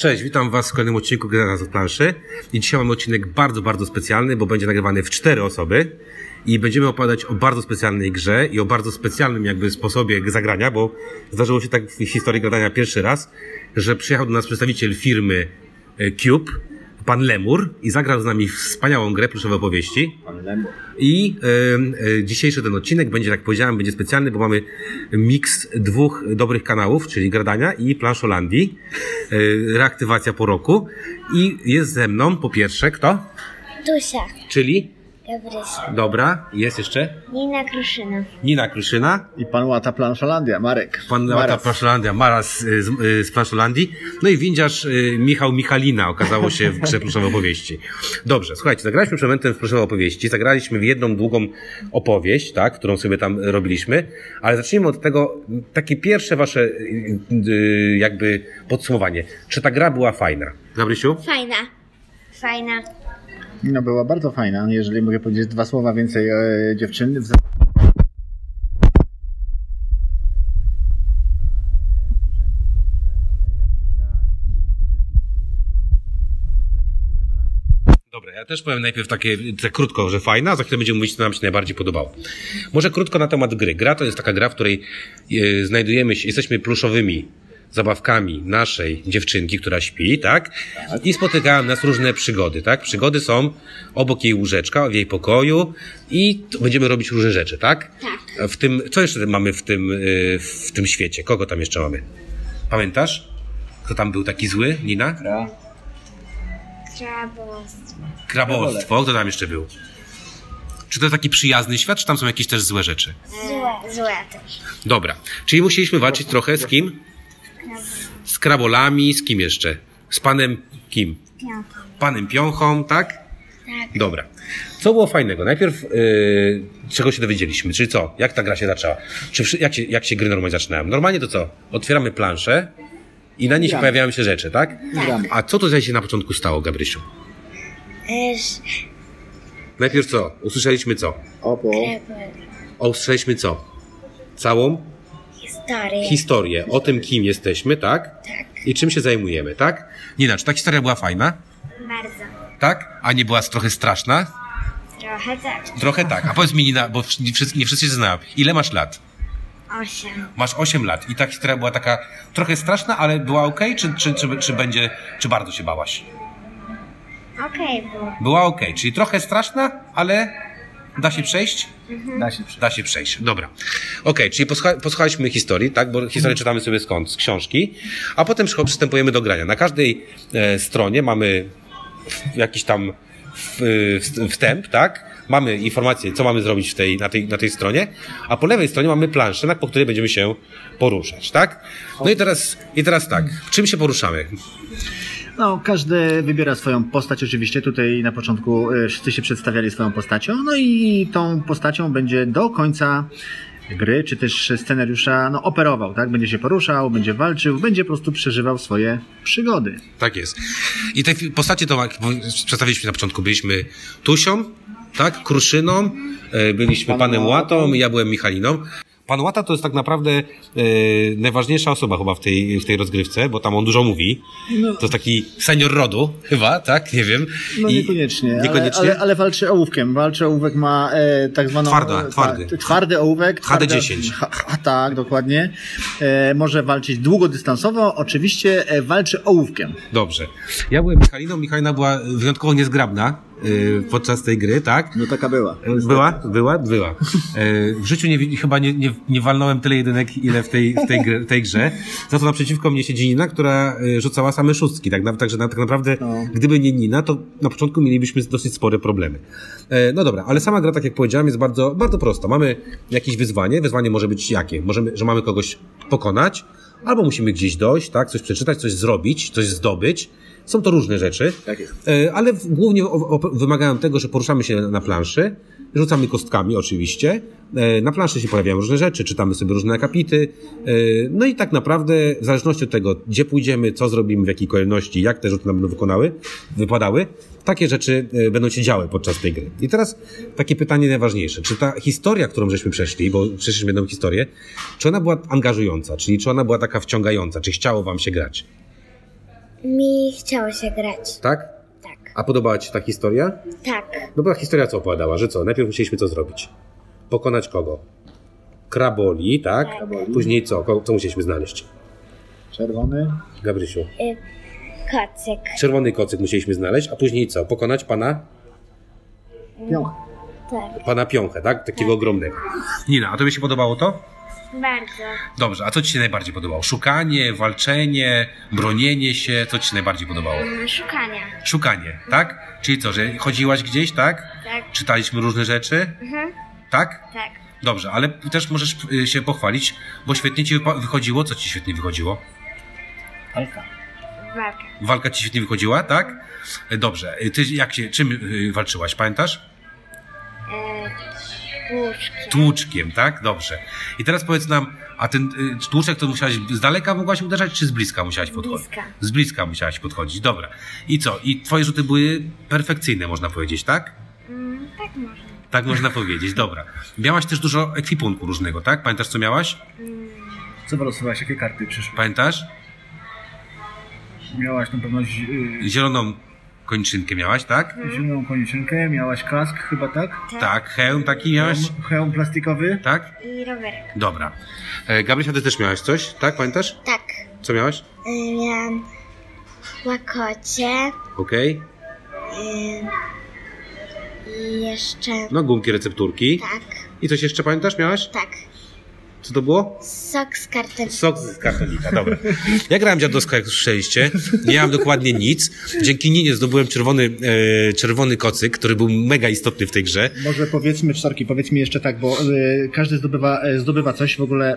Cześć, witam Was w kolejnym odcinku Grana z planszy. I dzisiaj mamy odcinek bardzo, bardzo specjalny, bo będzie nagrywany w cztery osoby. I będziemy opowiadać o bardzo specjalnej grze i o bardzo specjalnym jakby sposobie zagrania, bo zdarzyło się tak w historii grania pierwszy raz, że przyjechał do nas przedstawiciel firmy e, Cube, pan Lemur i zagrał z nami wspaniałą grę pluszowe opowieści. Pan Lemur. I e, e, dzisiejszy ten odcinek będzie, jak powiedziałem, będzie specjalny, bo mamy miks dwóch dobrych kanałów, czyli Gradania i Planszolandii. E, reaktywacja po roku. I jest ze mną po pierwsze kto? Dusia, Czyli? Gabrysia, Dobra, jest jeszcze? Nina Kruszyna. Nina Kruszyna, I pan Łata Planszolandia, Marek. pan Maras. Planszolandia, Maras y, z, y, z Planszolandii, no i windziarz y, Michał Michalina okazało się w grze Pluszowe Opowieści. Dobrze, słuchajcie, zagraliśmy przed momentem w Pluszowe Opowieści, zagraliśmy w jedną długą opowieść, tak, którą sobie tam robiliśmy, ale zacznijmy od tego, takie pierwsze wasze jakby podsumowanie. Czy ta gra była fajna? Gabrysiu? Fajna. Fajna. No była bardzo fajna, jeżeli mogę powiedzieć dwa słowa więcej e, dziewczyny. Dobra, ja też powiem najpierw takie, tak krótko, że fajna, za chwilę będziemy mówić, co nam się najbardziej podobało. Może krótko na temat gry. Gra to jest taka gra, w której e, znajdujemy się, jesteśmy pluszowymi zabawkami naszej dziewczynki, która śpi, tak? I spotykają nas różne przygody, tak? Przygody są obok jej łóżeczka, w jej pokoju i będziemy robić różne rzeczy, tak? Tak. W tym, co jeszcze mamy w tym, e, w tym świecie? Kogo tam jeszcze mamy? Pamiętasz? Kto tam był taki zły, Nina? Krabostwo. Krabostwo, kto tam jeszcze był? Czy to taki przyjazny świat, czy tam są jakieś też złe rzeczy? Złe. Złe też. Dobra, czyli musieliśmy walczyć trochę z kim? Z krabolami, z kim jeszcze? Z panem kim? Piątka. Panem Piąchą, tak? Tak. Dobra. Co było fajnego? Najpierw yy, czego się dowiedzieliśmy, czyli co? Jak ta gra się zaczęła? Czy, jak, się, jak się gry normalnie zaczynają? Normalnie to co? Otwieramy planszę i na niej się Gramy. pojawiają się rzeczy, tak? Gramy. A co tutaj się na początku stało, Gabrysiu? Eż, Najpierw co? Usłyszeliśmy co? Opo. usłyszeliśmy co? Całą Historię. historię o tym, kim jesteśmy, tak? tak. I czym się zajmujemy, tak? Nina, czy ta historia była fajna? Bardzo. Tak? A nie była trochę straszna? Trochę tak. Trochę tak. A powiedz mi, Nina, bo nie wszyscy, nie wszyscy się znają. Ile masz lat? Osiem. Masz 8 lat i ta historia była taka trochę straszna, ale była ok? Czy, czy, czy, czy będzie, czy bardzo się bałaś? Okej było. Była ok, czyli trochę straszna, ale da się przejść? Da się przy... Da się przejść. Dobra. Okej, czyli posłucha- posłuchaliśmy historii, tak? Bo historię czytamy sobie skąd? Z książki. A potem przystępujemy do grania. Na każdej e, stronie mamy jakiś tam w, w, wstęp, tak? Mamy informację, co mamy zrobić w tej, na, tej, na tej stronie, a po lewej stronie mamy planszę, na- po której będziemy się poruszać, tak? No i teraz, i teraz tak, czym się poruszamy? No, każdy wybiera swoją postać oczywiście. Tutaj na początku e, wszyscy się przedstawiali swoją postacią. No i tą postacią będzie do końca gry, czy też scenariusza, no operował, tak? Będzie się poruszał, będzie walczył, będzie po prostu przeżywał swoje przygody. Tak jest. I te fi- postacie to, jak przedstawiliśmy na początku, byliśmy Tusią, tak, Kruszyną, e, byliśmy Panem. Łatą, ja byłem Michaliną. Pan Łata to jest tak naprawdę e, najważniejsza osoba chyba w tej, w tej rozgrywce, bo tam on dużo mówi. No. To jest taki senior rodu, chyba, tak? Nie wiem. No I- niekoniecznie, Niekoniecznie? Ale, ale, ale walczy ołówkiem. Walczy ołówek ma e, tak zwaną... Twarda, e, twardy. ta- twardy ołówek. twarde- HD10. Ha, ha, tak, dokładnie. E, może walczyć długodystansowo. Oczywiście e, walczy ołówkiem. Dobrze. Ja byłem Michaliną, Michalina była wyjątkowo niezgrabna podczas tej gry, tak? No taka była. Była? Była? Była. E, w życiu nie, chyba nie, nie, nie walnąłem tyle jedynek, ile w tej, w tej, gry, tej grze. Za to naprzeciwko mnie siedzi Nina, która e, rzucała same szóstki. Tak, także tak naprawdę, No. gdyby nie Nina, to na początku mielibyśmy dosyć spore problemy. E, no dobra, ale sama gra, tak jak powiedziałem, jest bardzo, bardzo prosta. Mamy jakieś wyzwanie. Wyzwanie może być jakie? Możemy, że mamy kogoś pokonać, albo musimy gdzieś dojść, tak? Coś przeczytać, coś zrobić, coś zdobyć. Są to różne rzeczy. Tak jest. E, ale głównie wymagają tego, że poruszamy się na planszy, rzucamy kostkami oczywiście, e, na planszy się pojawiają różne rzeczy, czytamy sobie różne akapity, e, no i tak naprawdę w zależności od tego, gdzie pójdziemy, co zrobimy, w jakiej kolejności, jak te rzuty nam będą wykonały, wypadały, takie rzeczy będą się działy podczas tej gry. I teraz takie pytanie najważniejsze, czy ta historia, którą żeśmy przeszli, bo przeszliśmy jedną historię, czy ona była angażująca, czyli czy ona była taka wciągająca, czy chciało wam się grać? Mi chciało się grać. Tak? Tak. A podobała Ci ta historia? Tak. No bo ta historia co opowiadała, że co? Najpierw musieliśmy co zrobić? Pokonać kogo? Kraboli, tak? Kraboli. Później co? Ko- Co musieliśmy znaleźć? Czerwony. Gabrysiu. Y, kocyk. Czerwony kocyk musieliśmy znaleźć, a później co? Pokonać pana? Piącha. Tak. Pana piąchę, tak? Takiego ogromnego. Nina, a tobie się podobało to? Bardzo. Dobrze, a co ci się najbardziej podobało? Szukanie, walczenie, bronienie się, co ci się najbardziej podobało? Mm, Szukania. Szukanie, tak? Czyli co, że chodziłaś gdzieś, tak? Tak. Czytaliśmy różne rzeczy, Mhm. tak? Tak. Dobrze, ale też możesz y, się pochwalić, bo świetnie ci wychodziło. Co ci świetnie wychodziło? Alfa. Walka. Walka ci świetnie wychodziła, tak? E, Dobrze. Y, Ty jak się, czym y, walczyłaś, pamiętasz? Łóżki. Tłuczkiem, tak? Dobrze. I teraz powiedz nam, a ten y, tłuczek to musiałaś z daleka mogłaś uderzać, czy z bliska musiałaś podchodzić? Bliska. Z bliska musiałaś podchodzić, dobra. I co? I twoje rzuty były perfekcyjne, można powiedzieć, tak? Mm, tak można. Tak można powiedzieć, dobra. Miałaś też dużo ekwipunku różnego, tak? Pamiętasz, co miałaś? Co wylosowałaś? Jakie karty przyszły? Pamiętasz? Miałaś na pewno zi- y, Zieloną kończynkę miałaś, tak? zieloną koniczynkę, miałaś kask chyba, tak? Tak, hełm taki miałeś, Hełm, hełm plastikowy. tak? I rowerek. Dobra. E, Gabrysia, ty też miałaś coś, tak? Pamiętasz? Tak. Co miałaś? Y, miałam łakocie. Okej. Y, I jeszcze... No, gumki, recepturki. Tak. I coś jeszcze pamiętasz, miałaś? Tak. Co to było? Sok z karteczki. Sok z kartonika, dobra. Ja grałem dziadowsko, jak słyszeliście. Nie miałem dokładnie nic. Dzięki Ninie zdobyłem czerwony, e, czerwony kocyk, który był mega istotny w tej grze. Może powiedzmy, sorki, powiedzmy jeszcze tak, bo y, każdy zdobywa, y, zdobywa coś w ogóle.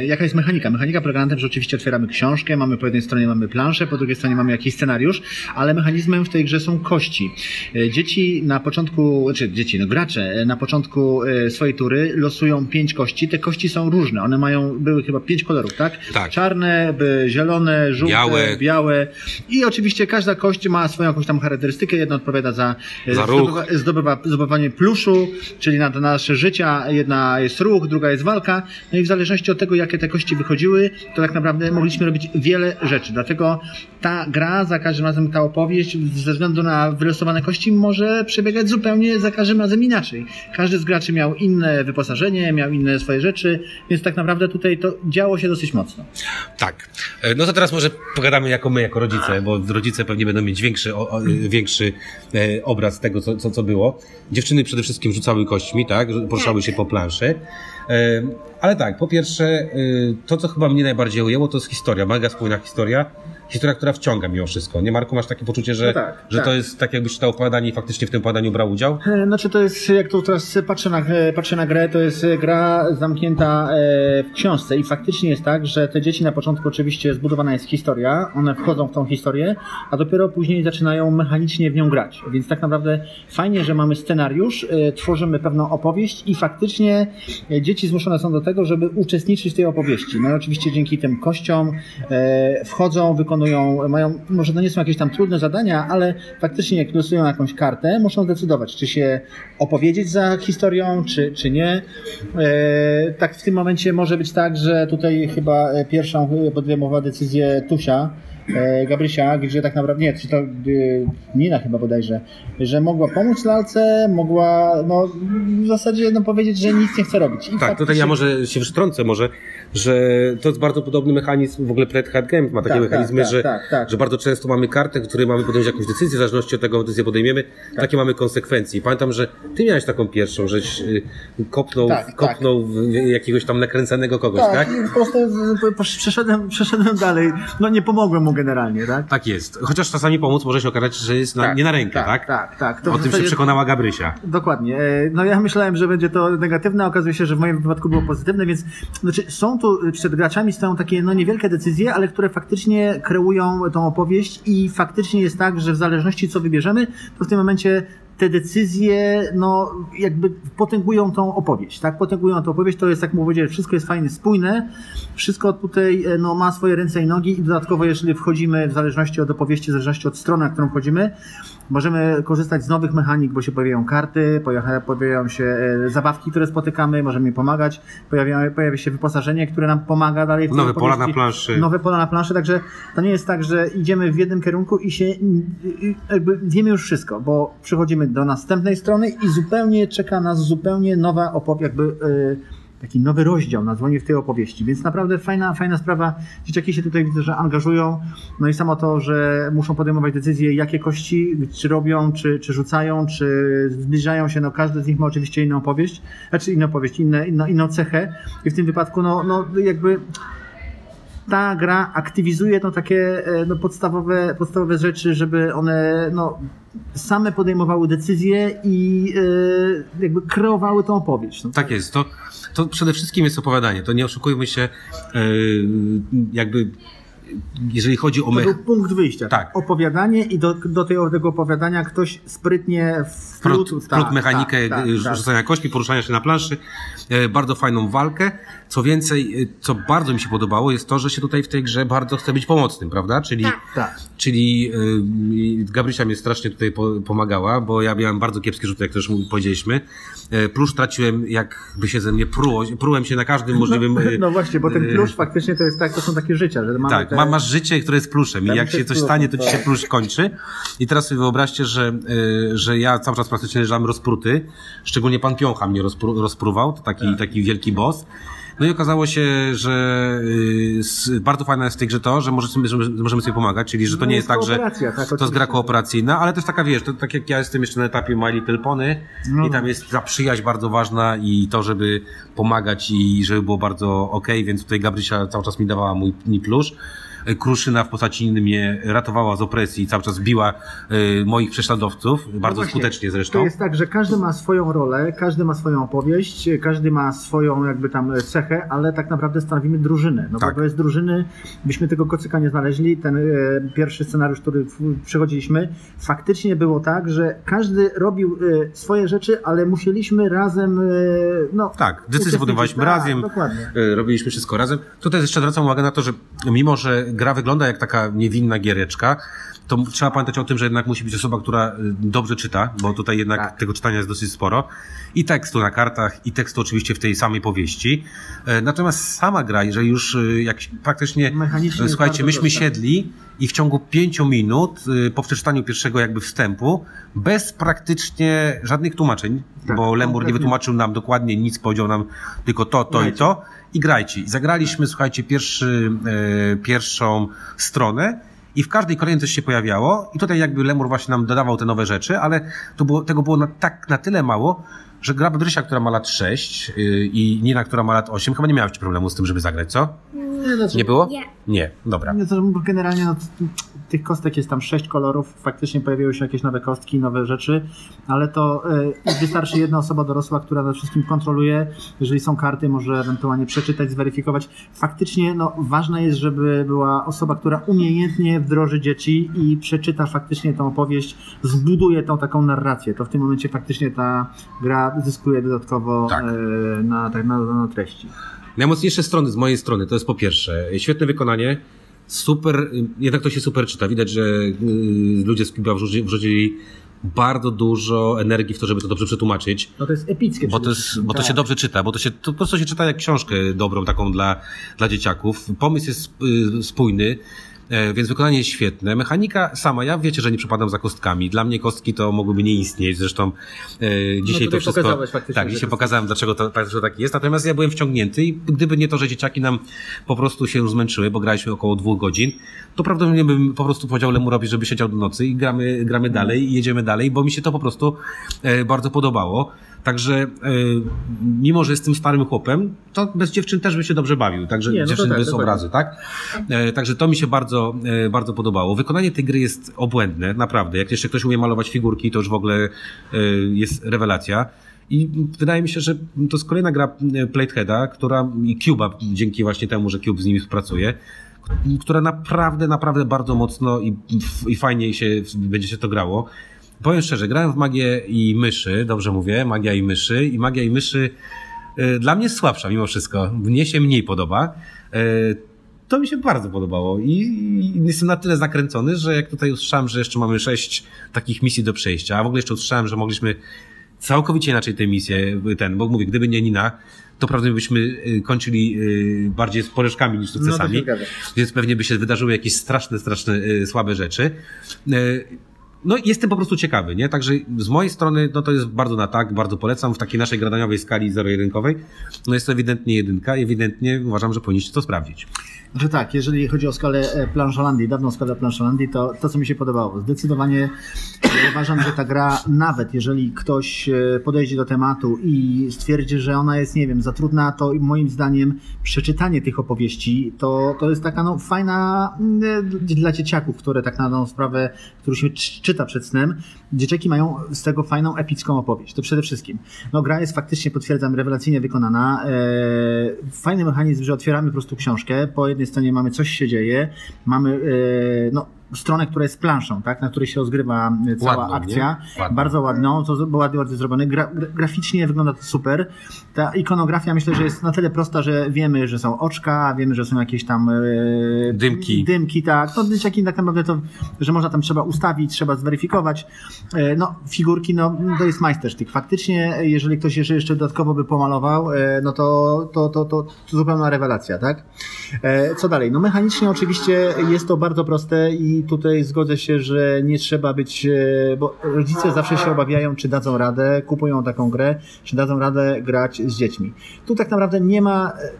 Y, jaka jest mechanika? Mechanika polega na tym, że oczywiście otwieramy książkę, mamy po jednej stronie mamy planszę, po drugiej stronie mamy jakiś scenariusz, ale mechanizmem w tej grze są kości. Y, dzieci na początku, czy dzieci, no gracze y, na początku swojej tury losują pięć kości. Te kości są różne, one mają, były chyba pięć kolorów, tak? Tak. Czarne, zielone, żółte, Białe. białe. I oczywiście każda kość ma swoją jakąś tam charakterystykę. Jedna odpowiada za, y, Za ruch. zdobywa- zdobywa, zdobywanie pluszu, czyli na na nasze życia. Jedna jest ruch, druga jest walka. No i w zależności od tego, jakie te kości wychodziły, to tak naprawdę mogliśmy robić wiele rzeczy. Dlatego ta gra, za każdym razem ta opowieść, ze względu na wylosowane kości, może przebiegać zupełnie za każdym razem inaczej. Każdy z graczy miał inne wyposażenie, miał inne swoje rzeczy, więc tak naprawdę tutaj to działo się dosyć mocno. Tak. E, No to teraz może pogadamy jako my, jako rodzice, bo rodzice pewnie będą mieć większy, o, większy e, obraz tego, co, co, co było. Dziewczyny przede wszystkim rzucały kośćmi, tak? Poruszały się po planszy. E, ale tak, po pierwsze, e, to co chyba mnie najbardziej ujęło, to jest historia, mega spójna historia. Historia, która wciąga mimo wszystko. Nie, Marku, masz takie poczucie, że, No tak, że tak. to jest tak, jakbyś czytał opowiadanie i faktycznie w tym opowiadaniu brał udział? E, Znaczy to jest, jak tu teraz patrzę na, e, patrzę na grę, to jest e, gra zamknięta w książce i faktycznie jest tak, że te dzieci na początku oczywiście zbudowana jest historia, one wchodzą w tą historię, a dopiero później zaczynają mechanicznie w nią grać. Więc tak naprawdę fajnie, że mamy scenariusz, tworzymy pewną opowieść i faktycznie dzieci zmuszone są do tego, żeby uczestniczyć w tej opowieści. No i oczywiście dzięki tym kościom wchodzą, wykonują, mają, może to nie są jakieś tam trudne zadania, ale faktycznie jak losują jakąś kartę, muszą zdecydować, czy się opowiedzieć za historią, czy, czy nie. E, tak w tym momencie może być tak, że tutaj chyba e, pierwszą e, podejmowała decyzję Tusia, e, Gabrysia, gdzie tak naprawdę, nie, czy to e, Nina chyba bodajże, że mogła pomóc lalce, mogła no, w zasadzie no, powiedzieć, że nic nie chce robić. I Tak, tutaj faktycznie- ja może się wtrącę może, że to jest bardzo podobny mechanizm, w ogóle Played Hard Game ma takie Tak, mechanizmy, tak, że, tak, tak. że bardzo często mamy kartę, w której mamy podjąć jakąś decyzję, w zależności od tego, jaką decyzję podejmiemy, takie mamy konsekwencje. Pamiętam, że ty miałeś taką pierwszą, żeś y, kopnął, Tak, kopnął jakiegoś tam nakręcanego kogoś, tak? Tak, i po prostu po- przeszedłem, przeszedłem dalej. No nie pomogłem mu generalnie, tak? Tak jest. Chociaż czasami pomóc może się okazać, że jest na, nie na rękę, tak? Tak, tak. To O tym się przekonała Gabrysia. Dokładnie. E, No ja myślałem, że będzie to negatywne, a okazuje się, że w moim wypadku było pozytywne, więc znaczy, są tu przed graczami stoją takie no, niewielkie decyzje, ale które faktycznie kreują tą opowieść i faktycznie jest tak, że w zależności co wybierzemy, to w tym momencie te decyzje, no, jakby potęgują tą opowieść, tak? Potęgują tą opowieść, to jest, jak mówię, wszystko jest fajnie spójne, wszystko tutaj, e, no, ma swoje ręce i nogi i dodatkowo, jeżeli wchodzimy, w zależności od opowieści, w zależności od strony, na którą wchodzimy, możemy korzystać z nowych mechanik, bo się pojawiają karty, pojawia- pojawiają się e, zabawki, które spotykamy, możemy im pomagać, pojawia, pojawia się wyposażenie, które nam pomaga dalej w Nowe pola na planszy. Nowe pola na planszy, także to nie jest tak, że idziemy w jednym kierunku i się jakby wiemy już wszystko, bo przechodzimy do następnej strony i zupełnie czeka nas zupełnie nowa opowieść, jakby e, taki nowy rozdział na dzwonie w tej opowieści, więc naprawdę fajna, fajna sprawa. Dzieciaki się tutaj widzę, że angażują, no i samo to, że muszą podejmować decyzje, jakie kości, czy robią, czy, czy rzucają, czy zbliżają się, no każdy z nich ma oczywiście inną opowieść, znaczy inną opowieść, inne, inną, inną cechę. I w tym wypadku, no, no jakby ta gra aktywizuje no, takie e, no, podstawowe, podstawowe rzeczy, żeby one no, same podejmowały decyzje i e, jakby kreowały tą opowieść. No, Tak jest. To, to przede wszystkim jest opowiadanie. To nie oszukujmy się, e, jakby jeżeli chodzi o To był punkt wyjścia. Tak. Opowiadanie i do, do tego, tego opowiadania ktoś sprytnie wplót, wplótł wplót tak, mechanikę tak, tak, tak. rzucania kośćmi, poruszania się na planszy, bardzo fajną walkę. Co więcej, y, co bardzo mi się podobało, jest to, że się tutaj w tej grze bardzo chce być pomocnym, prawda? Czyli, Tak. Tak. czyli y, Gabrysia mnie strasznie tutaj po, pomagała, bo ja miałem bardzo kiepskie rzuty, jak też mu powiedzieliśmy. E, Plusz traciłem, jakby się ze mnie pruło, prułem się na każdym możliwym... No, no właśnie, bo ten y, plusz faktycznie to jest tak, to są takie życia, że mamy tak, te... ma, masz życie, które jest pluszem i Tak, jak to się coś stanie, to ci się tak. plusz kończy. I teraz sobie wyobraźcie, że, y, że ja cały czas praktycznie leżałem rozpruty, szczególnie pan Piącha mnie rozpru, rozpruwał, to taki, Tak. taki wielki boss. No i okazało się, że y, bardzo fajne jest w tej grze to, że możemy, że możemy sobie pomagać, czyli że to No nie jest jest tak, że tak, to jest gra kooperacyjna, ale też taka, wiesz, to, tak jak ja jestem jeszcze na etapie My Little Pony No. i tam jest ta przyjaźń bardzo ważna i to, żeby pomagać i żeby było bardzo okej, więc tutaj Gabrysia cały czas mi dawała mój, mój plusz. E, Kruszyna w postaci mnie ratowała z opresji i cały czas biła e, moich prześladowców, bardzo No właśnie, skutecznie zresztą. To jest tak, że każdy ma swoją rolę, każdy ma swoją opowieść, każdy ma swoją jakby tam cechę, ale tak naprawdę stanowimy drużynę. No Tak. bo bez drużyny byśmy tego kocyka nie znaleźli. Ten e, pierwszy scenariusz, który przechodziliśmy, faktycznie było tak, że każdy robił e, swoje rzeczy, ale musieliśmy razem e, no, Tak, decyzje podejmowaliśmy Tak, razem, Dokładnie. robiliśmy wszystko razem. Tutaj jeszcze zwracam uwagę na to, że mimo, że gra wygląda jak taka niewinna giereczka, to trzeba pamiętać o tym, że jednak musi być osoba, która e, dobrze czyta, bo tutaj jednak Tak. tego czytania jest dosyć sporo. I tekstu na kartach, i tekstu oczywiście w tej samej powieści. E, Natomiast sama gra, jeżeli już e, jak praktycznie, e, słuchajcie, myśmy siedli i w ciągu pięciu minut e, po przeczytaniu pierwszego jakby wstępu, bez praktycznie żadnych tłumaczeń, Tak, bo Lemur nie wytłumaczył nam dokładnie nic, powiedział nam tylko to, to i Grajcie. to i grajcie. I zagraliśmy, słuchajcie, pierwszy, e, pierwszą stronę i w każdej kolejnej coś się pojawiało. I tutaj jakby Lemur właśnie nam dodawał te nowe rzeczy, ale było, tego było na, tak, na tyle mało, że gra Brysia, która ma lat 6 yy, i Nina, która ma lat 8, chyba nie miałaś problemu z tym, żeby zagrać, co? Nie, znaczy, Nie było? Nie. Nie, dobra. Nie, to generalnie no, tych kostek jest tam sześć kolorów, faktycznie pojawiają się jakieś nowe kostki, nowe rzeczy, ale to e, wystarczy jedna osoba dorosła, która nad wszystkim kontroluje. Jeżeli są karty, może ewentualnie przeczytać, zweryfikować. Faktycznie no, ważne jest, żeby była osoba, która umiejętnie wdroży dzieci i przeczyta faktycznie tą opowieść, zbuduje tą taką narrację. To w tym momencie faktycznie ta gra zyskuje dodatkowo Tak. e, na, tak, na, na treści. Najmocniejsze strony z mojej strony to jest po pierwsze świetne wykonanie, super, jednak to się super czyta. Widać, że y, ludzie z Cuba wrzuci- wrzucili bardzo dużo energii w to, żeby to dobrze przetłumaczyć. No to jest epickie. Bo to, jest, bo to tak. się dobrze czyta, bo to się to po prostu się czyta jak książkę dobrą, taką dla, dla dzieciaków. Pomysł jest y, spójny, więc wykonanie jest świetne. Mechanika sama, ja wiecie, że nie przepadam za kostkami. Dla mnie kostki to mogłyby nie istnieć. Zresztą e, dzisiaj tutaj to wszystko. Tak, dzisiaj pokazałem, dlaczego to, tak, tak jest. Natomiast ja byłem wciągnięty i gdyby nie to, że dzieciaki nam po prostu się zmęczyły, bo graliśmy około dwóch godzin, to prawdopodobnie bym po prostu powiedział Lemurowi, żeby siedział do nocy i gramy, gramy dalej i jedziemy dalej, bo mi się to po prostu e, bardzo podobało. Także e, mimo, że jestem starym chłopem, to bez dziewczyn też by się dobrze bawił. Także Nie, no dziewczyny tak, bez obrazu, tak? E, także to mi się bardzo, e, bardzo podobało. Wykonanie tej gry jest obłędne, naprawdę. Jak jeszcze ktoś umie malować figurki, to już w ogóle jest rewelacja. I wydaje mi się, że to jest kolejna gra Plateheada, która i Cuba, dzięki właśnie temu, że Cube z nimi współpracuje, która naprawdę, naprawdę bardzo mocno i, i fajnie się, będzie się to grało. Powiem szczerze, grałem w Magię i Myszy, dobrze mówię, Magia i Myszy i Magia i Myszy e, dla mnie jest słabsza mimo wszystko. Mnie się mniej podoba. E, to mi się bardzo podobało i, i jestem na tyle zakręcony, że jak tutaj usłyszałem, że jeszcze mamy sześć takich misji do przejścia, a w ogóle jeszcze usłyszałem, że mogliśmy całkowicie inaczej tę misję, ten, bo mówię, gdyby nie Nina, to prawdopodobnie byśmy y, kończyli y, bardziej z porażkami niż sukcesami. No, więc pewnie by się wydarzyły jakieś straszne, straszne, y, słabe rzeczy. No jestem po prostu ciekawy, nie? Także z mojej strony, no to jest bardzo na tak, bardzo polecam w takiej naszej gradaniowej skali zero-jedynkowej. No jest to ewidentnie jedynka i ewidentnie uważam, że powinniście to sprawdzić. Że tak, jeżeli chodzi o skalę e, planszolandii, dawną skalę planszolandii, to to, co mi się podobało. Zdecydowanie e, uważam, że ta gra, nawet jeżeli ktoś e, podejdzie do tematu i stwierdzi, że ona jest, nie wiem, za trudna, to moim zdaniem przeczytanie tych opowieści to, to jest taka no, fajna mm, dla dzieciaków, które tak na daną sprawę, którą się czy- czyta przed snem, dzieciaki mają z tego fajną, epicką opowieść. To przede wszystkim. No gra jest faktycznie, potwierdzam, rewelacyjnie wykonana. Fajny mechanizm, że otwieramy po prostu książkę. Po jednej stronie mamy coś się dzieje, mamy e, no, stronę, która jest planszą, tak, na której się rozgrywa e, cała Ładną, akcja. Ładną. Bardzo ładną, to było ładnie, ładnie zrobione. Gra, gra, graficznie wygląda to super. Ta ikonografia myślę, że jest na tyle prosta, że wiemy, że są oczka, wiemy, że są jakieś tam e, Dymki. Dymki, tak. No dzieciaki tak naprawdę to, że można tam trzeba ustawić, trzeba zweryfikować. E, No, figurki, no to jest majstersztyk. Faktycznie, jeżeli ktoś jeszcze jeszcze dodatkowo by pomalował, e, no to, to, to, to, to zupełna rewelacja, tak? E, Co dalej? No mechanicznie oczywiście jest to bardzo proste i tutaj zgodzę się, że nie trzeba być, e, bo rodzice zawsze się obawiają, czy dadzą radę, kupują taką grę, czy dadzą radę grać z dziećmi. Tu tak naprawdę nie ma e,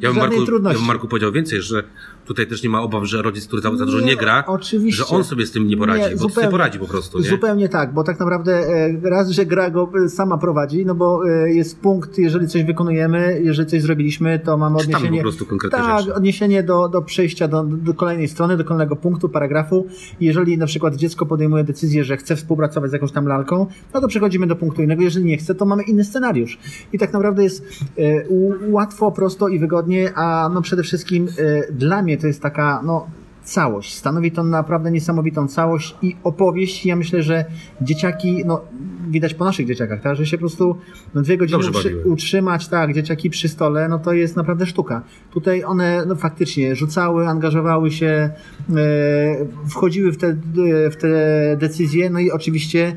Ja bym, Żadnej Marku, ja bym Marku powiedział więcej, że tutaj też nie ma obaw, że rodzic, który za, za dużo Nie, gra, oczywiście. że on sobie z tym nie poradzi, Nie, bo zupełnie. sobie poradzi po prostu, nie? Zupełnie tak, bo tak naprawdę e, raz, że gra go e, sama prowadzi, no bo e, jest punkt, jeżeli coś wykonujemy, jeżeli coś zrobiliśmy, to mamy Czytamy odniesienie. po prostu konkretne tak, rzeczy. odniesienie do, do przejścia do, do kolejnej strony, do kolejnego punktu, paragrafu. Jeżeli na przykład dziecko podejmuje decyzję, że chce współpracować z jakąś tam lalką, no to przechodzimy do punktu innego. Jeżeli nie chce, to mamy inny scenariusz. I tak naprawdę jest łatwo, prosto i wygodnie, a no przede wszystkim dla mnie to jest taka, no całość. Stanowi to naprawdę niesamowitą całość i opowieść. Ja myślę, że dzieciaki, no widać po naszych dzieciakach, tak, że się po prostu no, dwie godziny utrzy, utrzymać, tak, dzieciaki przy stole, no to jest naprawdę sztuka. Tutaj one no, faktycznie rzucały, angażowały się, e, wchodziły w te, w te decyzje, no i oczywiście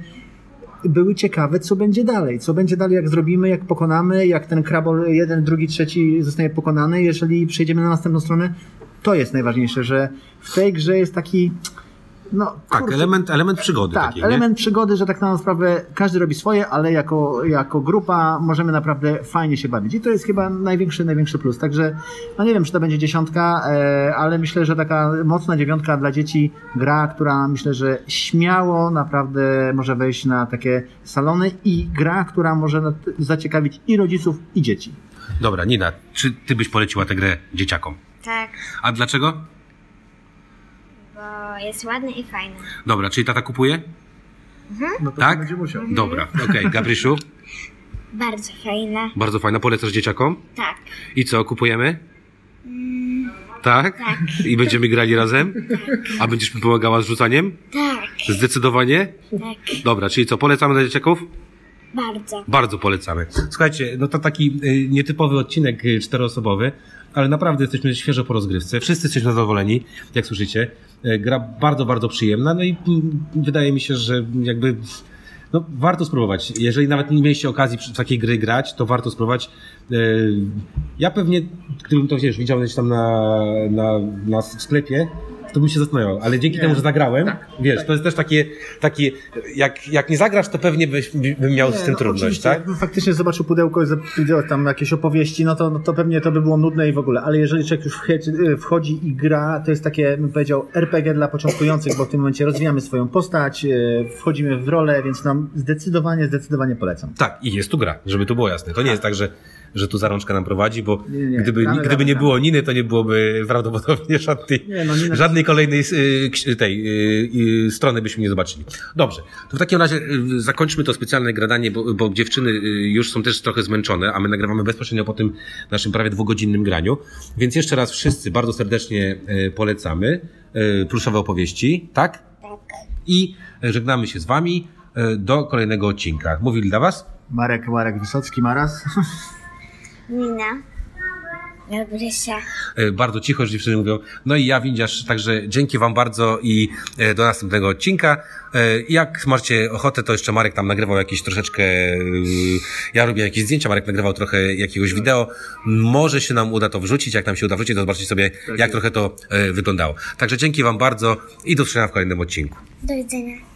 były ciekawe, co będzie dalej. Co będzie dalej, jak zrobimy, jak pokonamy, jak ten krabol jeden, drugi, trzeci zostanie pokonany. Jeżeli przejdziemy na następną stronę, to jest najważniejsze, że w tej grze jest taki. No, Tak, kurczę, element, element przygody tak, takiej, element przygody, że tak na sprawę każdy robi swoje, ale jako, jako grupa możemy naprawdę fajnie się bawić. I to jest chyba największy, największy plus. Także, no nie wiem, czy to będzie dziesiątka, e, ale myślę, że taka mocna dziewiątka dla dzieci, gra, która myślę, że śmiało naprawdę może wejść na takie salony i gra, która może zaciekawić i rodziców, i dzieci. nie? Dobra, Nina, czy ty byś poleciła tę grę dzieciakom? Tak, A dlaczego? bo jest ładny i fajny. Dobra, czyli tata kupuje? No to Tak? będzie musiał. Dobra, okej. Gabryszu, Bardzo fajna. bardzo fajna, polecasz dzieciakom? Tak. I co, kupujemy? Tak? Tak. I będziemy grali razem? A będziesz mi pomagała z rzucaniem? Tak, Zdecydowanie? tak. Dobra, czyli co, polecamy dla dzieciaków? Bardzo. Bardzo polecamy. Słuchajcie, no to taki y, nietypowy odcinek y, czteroosobowy, ale naprawdę jesteśmy świeżo po rozgrywce. Wszyscy jesteśmy zadowoleni, jak słyszycie. Y, Gra bardzo, bardzo przyjemna, no i mm, wydaje mi się, że jakby no, warto spróbować. Jeżeli nawet nie mieliście okazji takiej gry grać, to warto spróbować. Y, Ja pewnie, gdybym to wiesz, widział gdzieś tam na, na, na w sklepie, to bym się zastanawiał, ale dzięki Nie. temu, że zagrałem, Tak, wiesz, tak. to jest też takie, takie jak, jak nie zagrasz, to pewnie byś, bym miał z Nie, tym no, trudność, tak? Jakbym faktycznie zobaczył pudełko i widział tam jakieś opowieści, no to, no to pewnie to by było nudne i w ogóle. Ale jeżeli człowiek już wchodzi, wchodzi i gra, to jest takie, bym powiedział, RPG dla początkujących, bo w tym momencie rozwijamy swoją postać, e, wchodzimy w rolę, więc nam zdecydowanie, zdecydowanie polecam. Tak, i jest tu gra, żeby to było jasne. To nie jest tak, że, że tu zarączka nam prowadzi, bo Nie, nie, gdyby, gramy, gdyby nie gramy. było Niny, to nie byłoby prawdopodobnie żadnej, Nie, no, Nina- żadnej kolejnej y, tej y, y, strony byśmy nie zobaczyli. Dobrze, to w takim razie zakończmy to specjalne gradanie, bo, bo dziewczyny już są też trochę zmęczone, a my nagrywamy bezpośrednio po tym naszym prawie dwugodzinnym graniu. Więc jeszcze raz wszyscy bardzo serdecznie polecamy pluszowe opowieści, tak? Tak. i żegnamy się z Wami do kolejnego odcinka. Mówili dla Was Marek, Marek Wysocki, Maras. Mina. Gabrysia. E, bardzo cicho, że dziewczyny mówią. No i ja, Windziarz, także dzięki Wam bardzo i e, do następnego odcinka. E, Jak macie ochotę, to jeszcze Marek tam nagrywał jakieś troszeczkę, ja robię jakieś zdjęcia, Marek nagrywał trochę jakiegoś wideo. Może się nam uda to wrzucić, jak nam się uda wrzucić, to zobaczycie sobie, jak trochę to wyglądało. Także dzięki Wam bardzo i do zobaczenia w kolejnym odcinku. Do widzenia.